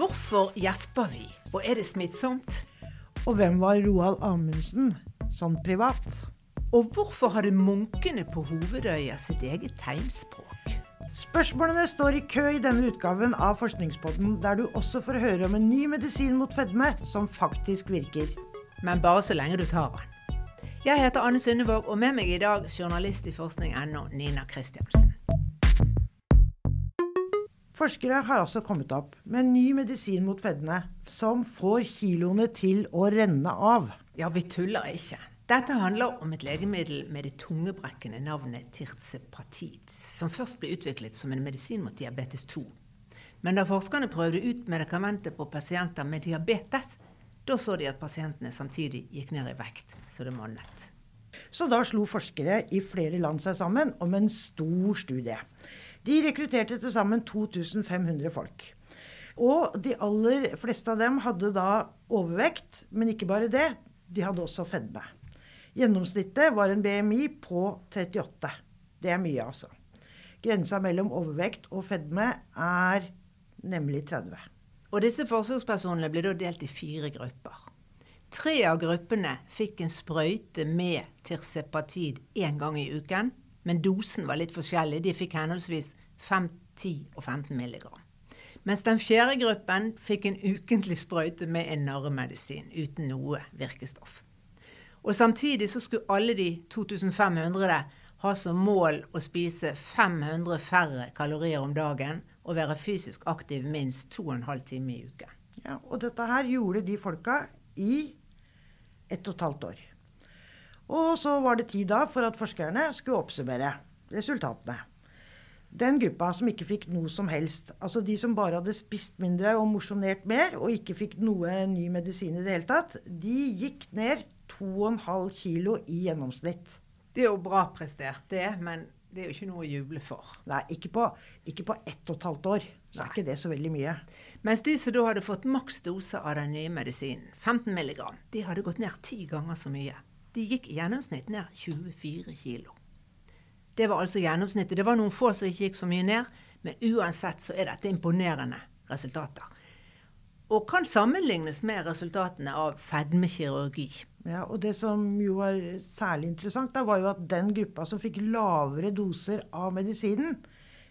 Hvorfor gjesper vi, og er det smittsomt? Og hvem var Roald Amundsen, sånn privat? Og hvorfor hadde munkene på Hovedøya sitt eget tegnspråk? Spørsmålene står i kø i denne utgaven av Forskningspodden, der du også får høre om en ny medisin mot fedme som faktisk virker. Men bare så lenge du tar den. Jeg heter Anne Sundevåg, og med meg i dag journalist i forskning.no, Nina Kristiansen. Forskere har altså kommet opp med en ny medisin mot fedme som får kiloene til å renne av. Ja, vi tuller ikke. Dette handler om et legemiddel med det tungebrekkende navnet tirzepatid, som først ble utviklet som en medisin mot diabetes 2. Men da forskerne prøvde ut medikamentet på pasienter med diabetes, da så de at pasientene samtidig gikk ned i vekt, så det monnet. Så da slo forskere i flere land seg sammen om en stor studie. De rekrutterte til sammen 2500 folk. Og de aller fleste av dem hadde da overvekt, men ikke bare det, de hadde også fedme. Gjennomsnittet var en BMI på 38. Det er mye, altså. Grensa mellom overvekt og fedme er nemlig 30. Og disse forsøkspersonene ble da delt i fire grupper. Tre av gruppene fikk en sprøyte med tirsepatid én gang i uken, men dosen var litt forskjellig. De fikk henholdsvis 5, 10 og 15 milligram. Mens den fjerde gruppen fikk en ukentlig sprøyte med en narremedisin uten noe virkestoff. Og samtidig så skulle alle de 2500 ha som mål å spise 500 færre kalorier om dagen og være fysisk aktiv minst 2,5 timer i uken. Ja, og dette her gjorde de folka i ett og et halvt år. Og så var det tid da for at forskerne skulle oppsummere resultatene. Den gruppa som ikke fikk noe som helst, altså de som bare hadde spist mindre og mosjonert mer, og ikke fikk noe ny medisin i det hele tatt, de gikk ned 2,5 kilo i gjennomsnitt. Det er jo bra prestert, det, men det er jo ikke noe å juble for. Nei, ikke på, ikke på ett og et halvt år. Så er ikke det så veldig mye. Mens de som da hadde fått maks dose av den nye medisinen, 15 mg, de hadde gått ned ti ganger så mye. De gikk i gjennomsnitt ned 24 kilo. Det var altså gjennomsnittet. Det var noen få som ikke gikk så mye ned, men uansett så er dette imponerende resultater. Og kan sammenlignes med resultatene av fedmekirurgi. Ja, og det som jo var særlig interessant, da, var jo at den gruppa som fikk lavere doser av medisinen,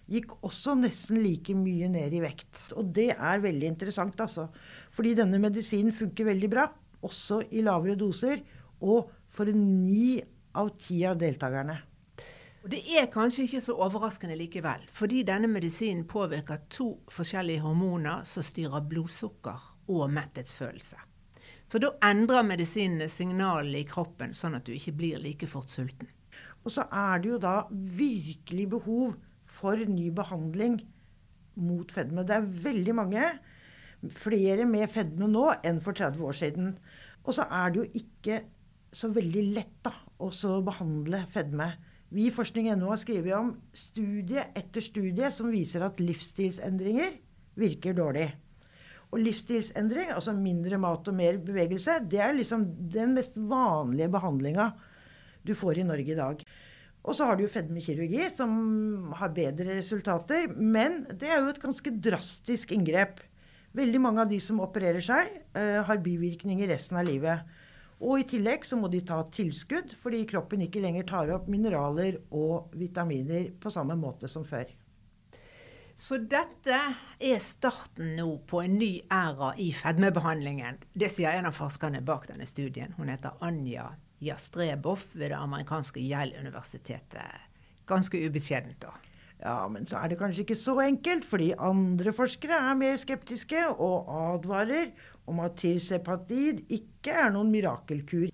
gikk også nesten like mye ned i vekt. Og det er veldig interessant, altså. Fordi denne medisinen funker veldig bra, også i lavere doser. Og for ni av ti av deltakerne. Og Det er kanskje ikke så overraskende likevel, fordi denne medisinen påvirker to forskjellige hormoner som styrer blodsukker og metthetsfølelse. Så da endrer medisinene signalene i kroppen, sånn at du ikke blir like fort sulten. Og så er det jo da virkelig behov for ny behandling mot fedme. Det er veldig mange, flere med fedme nå enn for 30 år siden. Og så er det jo ikke så veldig lett da, å behandle fedme. Vi i Forskning.no har skrevet om studie etter studie som viser at livsstilsendringer virker dårlig. Og livsstilsendring, altså mindre mat og mer bevegelse, det er liksom den mest vanlige behandlinga du får i Norge i dag. Og så har du jo fedmekirurgi, som har bedre resultater. Men det er jo et ganske drastisk inngrep. Veldig mange av de som opererer seg, uh, har bivirkninger resten av livet. Og i tillegg så må de ta tilskudd, fordi kroppen ikke lenger tar opp mineraler og vitaminer på samme måte som før. Så dette er starten nå på en ny æra i fedmebehandlingen. Det sier en av forskerne bak denne studien. Hun heter Anja Jastreboff ved det amerikanske Yale-universitetet. Ganske ubeskjedent, da. Ja, men så er det kanskje ikke så enkelt, fordi andre forskere er mer skeptiske og advarer om at tirsepatid ikke er noen mirakelkur.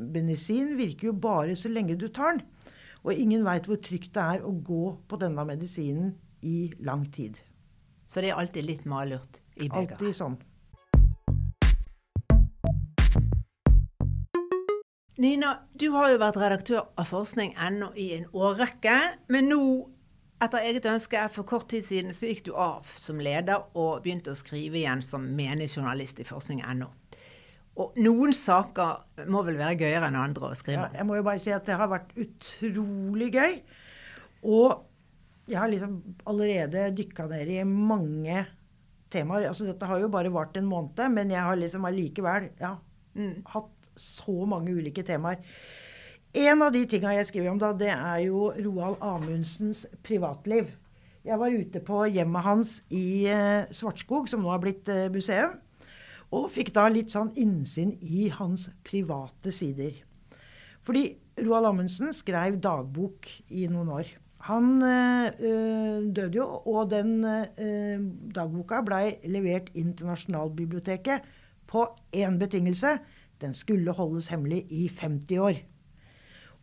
Medisin virker jo bare så lenge du tar den. Og ingen veit hvor trygt det er å gå på denne medisinen i lang tid. Så det er alltid litt malurt i begeret? Alltid sånn. Nina, du har jo vært redaktør av forskning.no i en årrekke. Men nå etter eget ønske for kort tid siden så gikk du av som leder og begynte å skrive igjen som menig journalist i forskning.no. Og noen saker må vel være gøyere enn andre å skrive? Ja, jeg må jo bare si at det har vært utrolig gøy. Og jeg har liksom allerede dykka ned i mange temaer. Altså, dette har jo bare vart en måned, men jeg har liksom allikevel ja, Mm. hatt så mange ulike temaer. En av de tinga jeg skriver om, da, det er jo Roald Amundsens privatliv. Jeg var ute på hjemmet hans i eh, Svartskog, som nå har blitt eh, museum, og fikk da litt sånn innsyn i hans private sider. Fordi Roald Amundsen skrev dagbok i noen år. Han eh, døde jo, og den øh, dagboka blei levert inn til Nasjonalbiblioteket på én betingelse. Den skulle holdes hemmelig i 50 år.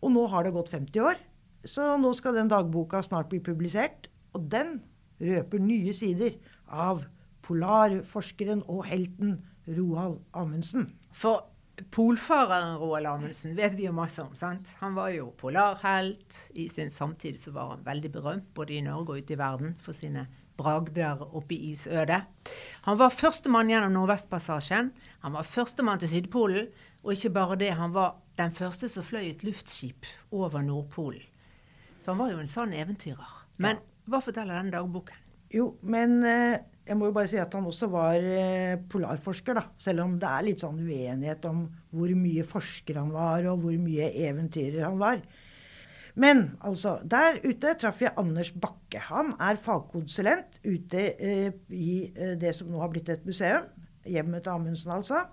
Og nå har det gått 50 år, så nå skal den dagboka snart bli publisert. Og den røper nye sider av polarforskeren og helten Roald Amundsen. For polfareren Roald Amundsen vet vi jo masse om. sant? Han var jo polarhelt. I sin samtid så var han veldig berømt både i Norge og ute i verden for sine bragder oppe i isødet. Han var førstemann gjennom Nordvestpassasjen. Han var førstemann til Sydpolen. Og ikke bare det, han var den første som fløy et luftskip over Nordpolen. Så han var jo en sann eventyrer. Men hva forteller denne dagboken? Jo, men eh, jeg må jo bare si at han også var eh, polarforsker, da. Selv om det er litt sånn uenighet om hvor mye forsker han var, og hvor mye eventyrer han var. Men altså, der ute traff jeg Anders Bakke. Han er fagkonsulent ute eh, i eh, det som nå har blitt et museum. Hjemmet til Amundsen, altså.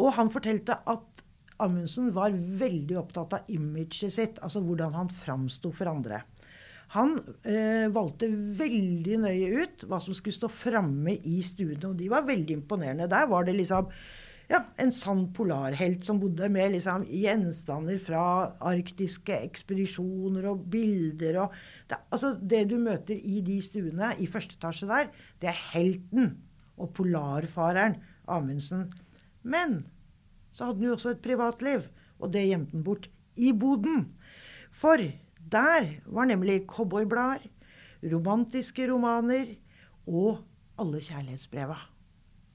Og han fortalte at Amundsen var veldig opptatt av imaget sitt, altså hvordan han framsto for andre. Han eh, valgte veldig nøye ut hva som skulle stå framme i stuene, og de var veldig imponerende. Der var det liksom ja, en sann polarhelt som bodde med liksom, gjenstander fra arktiske ekspedisjoner og bilder og det, Altså, det du møter i de stuene i første etasje der, det er helten og polarfareren Amundsen. Men så hadde han jo også et privatliv, og det gjemte han bort i boden. For der var nemlig cowboyblader, romantiske romaner og alle kjærlighetsbreva.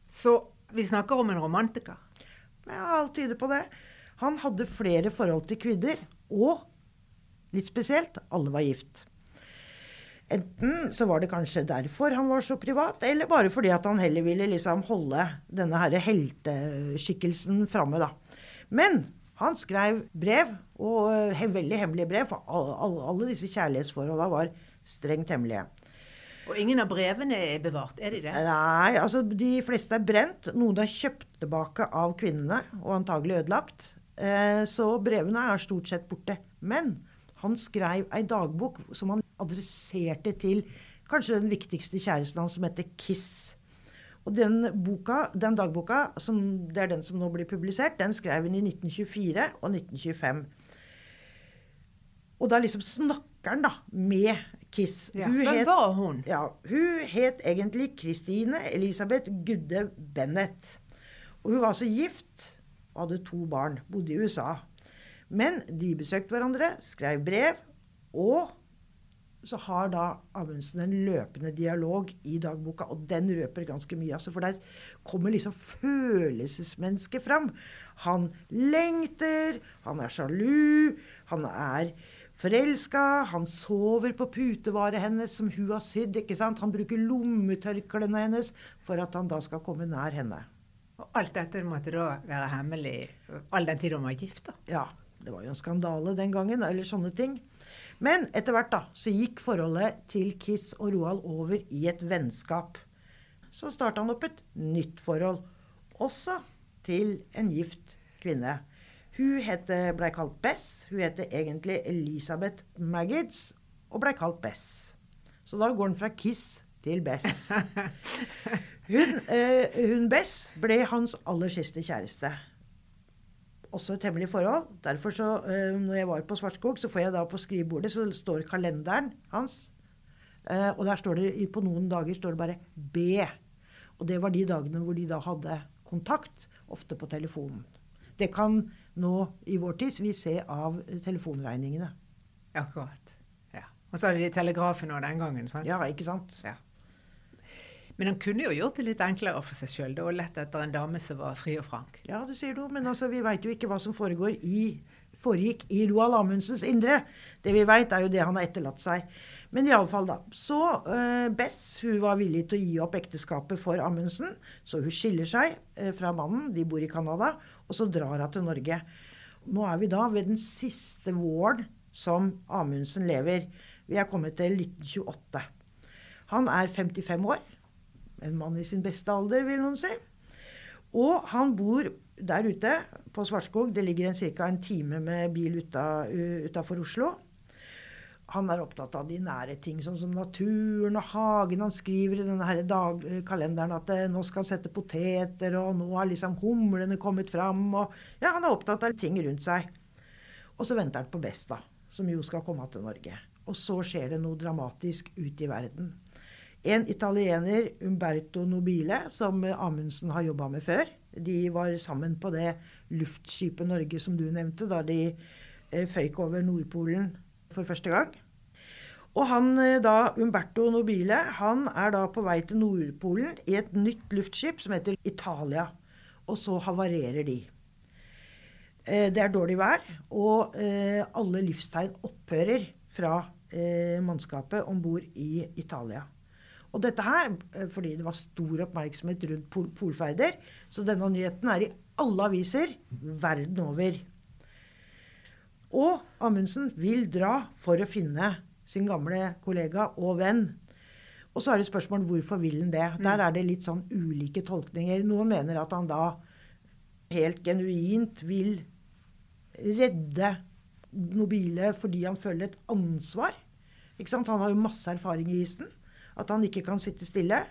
Så vi snakker om en romantiker. Ja, alt tyder på det. Han hadde flere forhold til kvinner, og litt spesielt, alle var gift. Enten så var det kanskje derfor han var så privat, eller bare fordi at han heller ville liksom holde denne her helteskikkelsen framme, da. Men han skrev brev, og he veldig hemmelige brev, for alle, alle, disse kjærlighetsforholdene var strengt hemmelige. Og ingen av brevene er bevart, er de det? Nei, altså de fleste er brent. Noen er kjøpt tilbake av kvinnene, og antagelig ødelagt. Eh, så brevene er stort sett borte. Men han skrev ei dagbok som han adresserte til kanskje den viktigste kjæresten hans, som heter Kiss. Og den, boka, den dagboka, som, det er den som nå blir publisert, den skrev hun i 1924 og 1925. Og da liksom snakker han da med Kiss. Ja. Hvem var hun? Ja, hun het egentlig Christine Elisabeth Gudde Bennett. Og hun var altså gift og hadde to barn. Bodde i USA. Men de besøkte hverandre, skrev brev, og så har da Amundsen en løpende dialog i dagboka, og den røper ganske mye. Altså, for der kommer liksom følelsesmennesket fram. Han lengter, han er sjalu, han er forelska, han sover på putevaret hennes som hun har sydd. ikke sant? Han bruker lommetørklærne hennes for at han da skal komme nær henne. Og alt dette måtte da være hemmelig all den tid hun var gift? da? Ja. Det var jo en skandale den gangen, eller sånne ting. Men etter hvert da, så gikk forholdet til Kiss og Roald over i et vennskap. Så starta han opp et nytt forhold, også til en gift kvinne. Hun blei ble kalt Bess. Hun heter egentlig Elisabeth Maggots og ble kalt Bess. Så da går han fra Kiss til Bess. Hun, øh, hun Bess ble hans aller siste kjæreste. Også et hemmelig forhold. Derfor så, eh, når jeg var på Svartskog, så får jeg da på skrivebordet så står kalenderen hans. Eh, og der står det, på noen dager står det bare B. Og det var de dagene hvor de da hadde kontakt, ofte på telefonen. Det kan nå i vår tid vi se av telefonregningene. Akkurat. Ja. Og så hadde de telegrafen nå den gangen. sant? Ja, ikke sant? Ja. Men han kunne jo gjort det litt enklere for seg sjøl og lett etter en dame som var fri og frank. Ja, du sier noe, men altså, vi veit jo ikke hva som foregår i, foregikk i Roald Amundsens indre. Det vi veit, er jo det han har etterlatt seg. Men iallfall, da. Så uh, Bess hun var villig til å gi opp ekteskapet for Amundsen. Så hun skiller seg uh, fra mannen, de bor i Canada, og så drar hun til Norge. Nå er vi da ved den siste våren som Amundsen lever. Vi er kommet til 1928. Han er 55 år. En mann i sin beste alder, vil noen si. Og han bor der ute på Svartskog. Det ligger ca. en time med bil utafor Oslo. Han er opptatt av de nære ting, sånn som naturen og hagen. Han skriver i denne dag, kalenderen at eh, nå skal han sette poteter, og nå har liksom humlene kommet fram. Og, ja, han er opptatt av ting rundt seg. Og så venter han på Besta, som jo skal komme til Norge. Og så skjer det noe dramatisk ute i verden. En italiener, Umberto Nobile, som Amundsen har jobba med før. De var sammen på det luftskipet Norge som du nevnte, da de eh, føyk over Nordpolen for første gang. Og han eh, da, Umberto Nobile han er da på vei til Nordpolen i et nytt luftskip som heter Italia. Og så havarerer de. Eh, det er dårlig vær, og alle livstegn opphører fra mannskapet om bord i Italia. Og dette her fordi det var stor oppmerksomhet rundt pol polferder. Så denne nyheten er i alle aviser verden over. Og Amundsen vil dra for å finne sin gamle kollega og venn. Og så er det spørsmål hvorfor vil han det. Mm. Der er det litt sånn ulike tolkninger. Noen mener at han da helt genuint vil redde Nobile fordi han føler et ansvar. Ikke sant? Han har jo masse erfaring i isen. At han ikke kan sitte stille.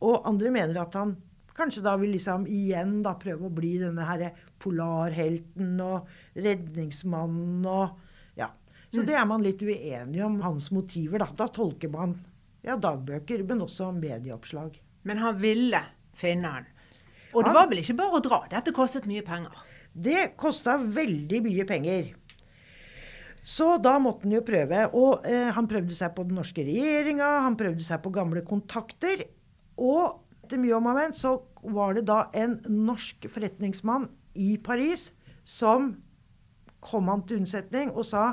Og andre mener at han kanskje da vil liksom igjen da prøve å bli denne her polarhelten og redningsmannen og Ja. Så mm. det er man litt uenig om hans motiver. Da, da tolker man ja, dagbøker, men også medieoppslag. Men han ville finne han. Og det var vel ikke bare å dra? Dette kostet mye penger? Det kosta veldig mye penger. Så da måtte han jo prøve. Og eh, han prøvde seg på den norske regjeringa, han prøvde seg på gamle kontakter. Og etter mye om og men, så var det da en norsk forretningsmann i Paris som kom han til unnsetning og sa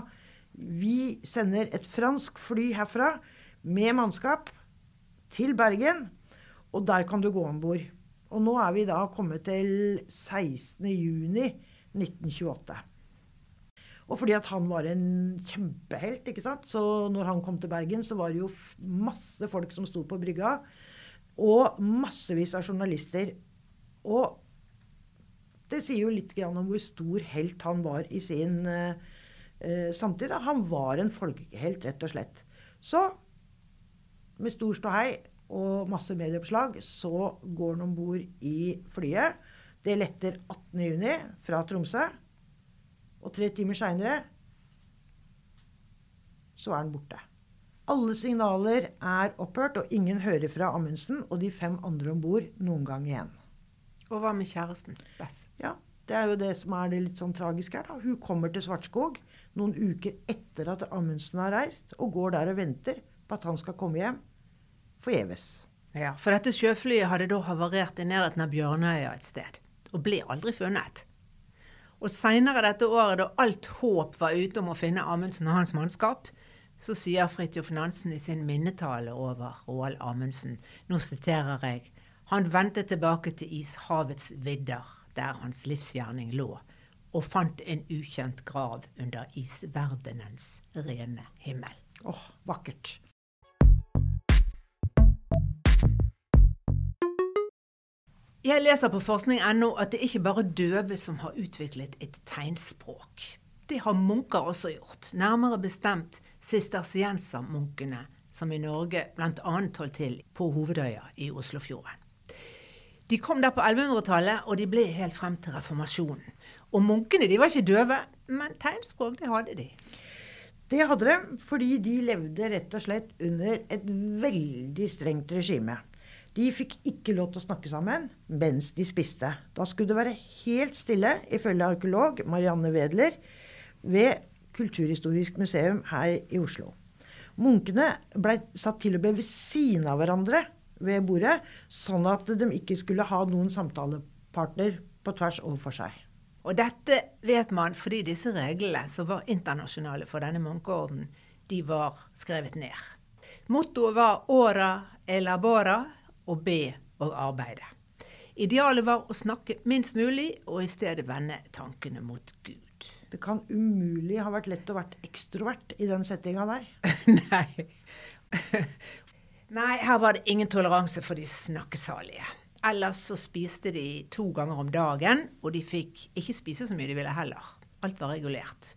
vi sender et fransk fly herfra med mannskap til Bergen, og der kan du gå om bord. Og nå er vi da kommet til 16.6.1928. Og fordi at han var en kjempehelt, ikke sant? så når han kom til Bergen, så var det jo masse folk som sto på brygga. Og massevis av journalister. Og det sier jo litt om hvor stor helt han var i sin uh, samtid. Han var en folkehelt, rett og slett. Så med stor ståhei og masse medieoppslag så går han om bord i flyet. Det letter 18.6 fra Tromsø. Og tre timer seinere så er han borte. Alle signaler er opphørt, og ingen hører fra Amundsen og de fem andre om bord noen gang igjen. Og hva med kjæresten? Bess? Ja, Det er jo det som er det litt sånn tragiske her. da. Hun kommer til Svartskog noen uker etter at Amundsen har reist, og går der og venter på at han skal komme hjem. Forgjeves. Ja, for dette sjøflyet hadde da havarert i nærheten av Bjørnøya et sted, og ble aldri funnet. Og seinere dette året, da alt håp var ute om å finne Amundsen og hans mannskap, så sier Fridtjof Nansen i sin minnetale over Roald Amundsen, nå siterer jeg, han vendte tilbake til ishavets vidder, der hans livsgjerning lå, og fant en ukjent grav under isverdenens rene himmel. Åh, oh, vakkert. Jeg leser på forskning.no at det ikke bare døve som har utviklet et tegnspråk. Det har munker også gjort, nærmere bestemt sistersiensermunkene, som i Norge bl.a. holdt til på Hovedøya i Oslofjorden. De kom der på 1100-tallet, og de ble helt frem til reformasjonen. Og munkene de var ikke døve, men tegnspråk det hadde de. Det hadde de, fordi de levde rett og slett under et veldig strengt regime. De fikk ikke lov til å snakke sammen mens de spiste. Da skulle det være helt stille, ifølge arkeolog Marianne Wedler, ved Kulturhistorisk museum her i Oslo. Munkene ble satt til og med ved siden av hverandre ved bordet, sånn at de ikke skulle ha noen samtalepartner på tvers overfor seg. Og dette vet man fordi disse reglene, som var internasjonale for denne munkeorden, de var skrevet ned. Mottoet var 'ora elabora' og 'be og arbeide'. Idealet var å snakke minst mulig, og i stedet vende tankene mot Gud. Det kan umulig ha vært lett å være ekstrovert i den settinga der. Nei. Nei, her var det ingen toleranse for de snakkesalige. Ellers så spiste de to ganger om dagen, og de fikk ikke spise så mye de ville heller. Alt var regulert.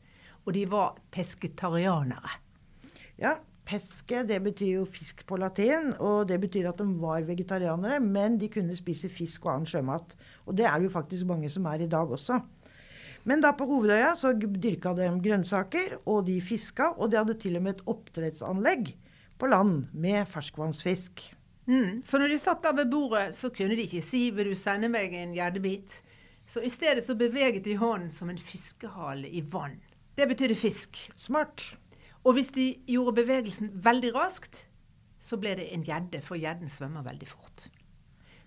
Og de var pesketarianere. Ja, peske det betyr jo fisk på latin, og det betyr at de var vegetarianere, men de kunne spise fisk og annen sjømat. Og det er det jo faktisk mange som er i dag også. Men da på Hovedøya så dyrka de grønnsaker, og de fiska, og de hadde til og med et oppdrettsanlegg på land med ferskvannsfisk. Mm. Så når de satt der ved bordet, så kunne de ikke si 'vil du sende meg en gjerdebit'? Så i stedet så beveget de hånden som en fiskehale i vann. Det betydde fisk. Smart. Og hvis de gjorde bevegelsen veldig raskt, så ble det en gjedde, for gjedden svømmer veldig fort.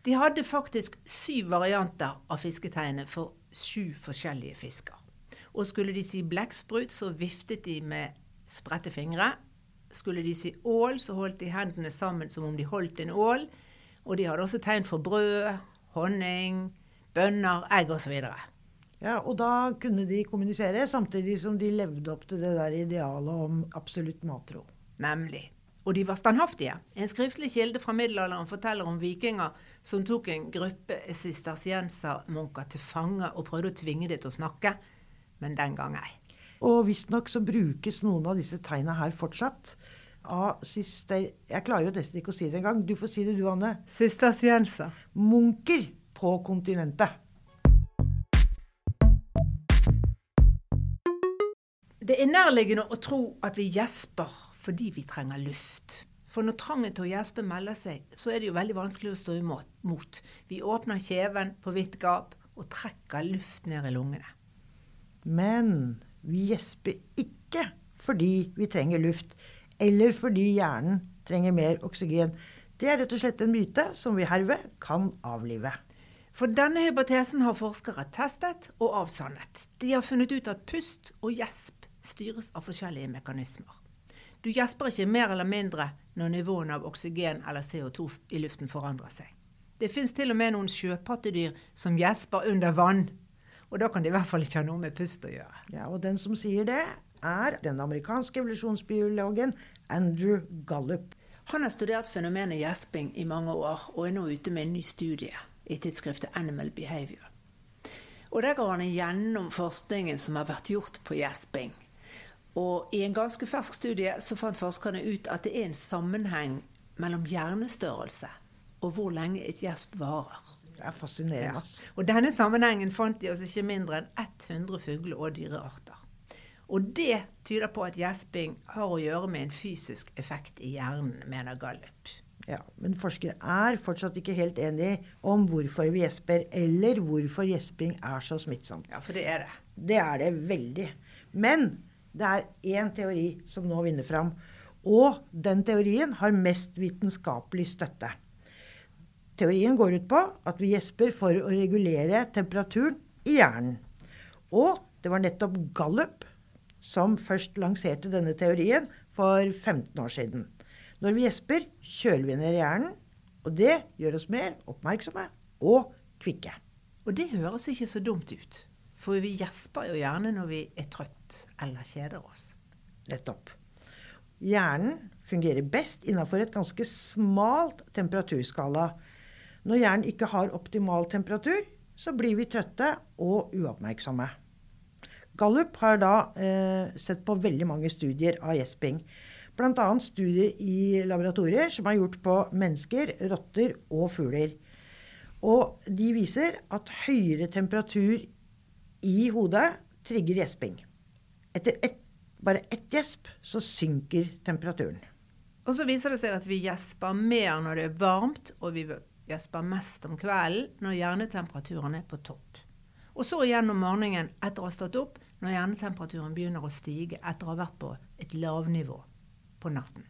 De hadde faktisk syv varianter av fisketegnet for sju forskjellige fisker. Og skulle de si blekksprut, så viftet de med spredte fingre. Skulle de si ål, så holdt de hendene sammen som om de holdt en ål. Og de hadde også tegn for brød, honning, bønner, egg osv. Ja, og da kunne de kommunisere, samtidig som de levde opp til det der idealet om absolutt matro. Nemlig. Og de var standhaftige. En skriftlig kilde fra middelalderen forteller om vikinger som tok en gruppe sistersiensermunker til fange og prøvde å tvinge dem til å snakke, men den gang ei. Og visstnok så brukes noen av disse tegna her fortsatt av sister... Jeg klarer jo nesten ikke å si det engang. Du får si det du, Anne. Sistersienser. Munker på kontinentet. Det er nærliggende å tro at vi gjesper fordi vi trenger luft. For når trangen til å gjespe melder seg, så er det jo veldig vanskelig å stå imot. Vi åpner kjeven på vidt gap og trekker luft ned i lungene. Men vi gjesper ikke fordi vi trenger luft, eller fordi hjernen trenger mer oksygen. Det er rett og slett en myte som vi herved kan avlive. For denne hypotesen har forskere testet og avsannet. De har funnet ut at pust og gjesp styres av forskjellige mekanismer. Du gjesper ikke mer eller mindre når nivåene av oksygen eller CO2 i luften forandrer seg. Det fins til og med noen sjøpattedyr som gjesper under vann. Og da kan det i hvert fall ikke ha noe med pust å gjøre. Ja, Og den som sier det, er den amerikanske evolusjonsbiologen Andrew Gallup. Han har studert fenomenet gjesping i mange år, og er nå ute med en ny studie i tidsskriftet Animal Behavior. Og Der går han igjennom forskningen som har vært gjort på gjesping. Og i en ganske fersk studie så fant forskerne ut at det er en sammenheng mellom hjernestørrelse og hvor lenge et gjesp varer. Det er fascinerende. Ja. Og denne sammenhengen fant de oss ikke mindre enn 100 fugle- og dyrearter. Og det tyder på at gjesping har å gjøre med en fysisk effekt i hjernen, mener Gallup. Ja, Men forskere er fortsatt ikke helt enige om hvorfor vi gjesper, eller hvorfor gjesping er så smittsomt. Ja, for det er det. Det er det veldig. Men det er én teori som nå vinner fram. Og den teorien har mest vitenskapelig støtte. Teorien går ut på at vi gjesper for å regulere temperaturen i hjernen. Og det var nettopp Gallup som først lanserte denne teorien for 15 år siden. Når vi gjesper, kjøler vi ned hjernen, og det gjør oss mer oppmerksomme og kvikke. Og det høres ikke så dumt ut. For vi gjesper jo gjerne når vi er trøtt eller kjeder oss. Nettopp. Hjernen fungerer best innenfor et ganske smalt temperaturskala. Når hjernen ikke har optimal temperatur, så blir vi trøtte og uoppmerksomme. Gallup har da eh, sett på veldig mange studier av gjesping. Bl.a. studier i laboratorier som er gjort på mennesker, rotter og fugler. Og de viser at høyere temperatur i hodet trigger gjesping. Etter et, bare ett gjesp så synker temperaturen. Og så viser det seg at vi gjesper mer når det er varmt, og vi gjesper mest om kvelden når hjernetemperaturen er på topp. Og så igjen om morgenen etter å ha stått opp, når hjernetemperaturen begynner å stige etter å ha vært på et lavnivå på natten.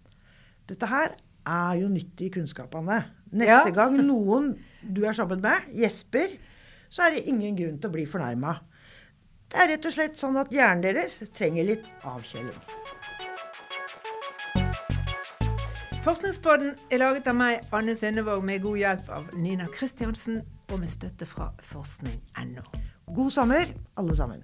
Dette her er jo nyttig kunnskap, Anne. Neste Ja. gang noen du er sammen med, gjesper, så er det ingen grunn til å bli fornærma. Det er rett og slett sånn at hjernen deres trenger litt avkjøling. Forskningspodden er laget av meg, Anne Sundevåg, med god hjelp av Nina Kristiansen og med støtte fra forskning.no. God sommer, alle sammen.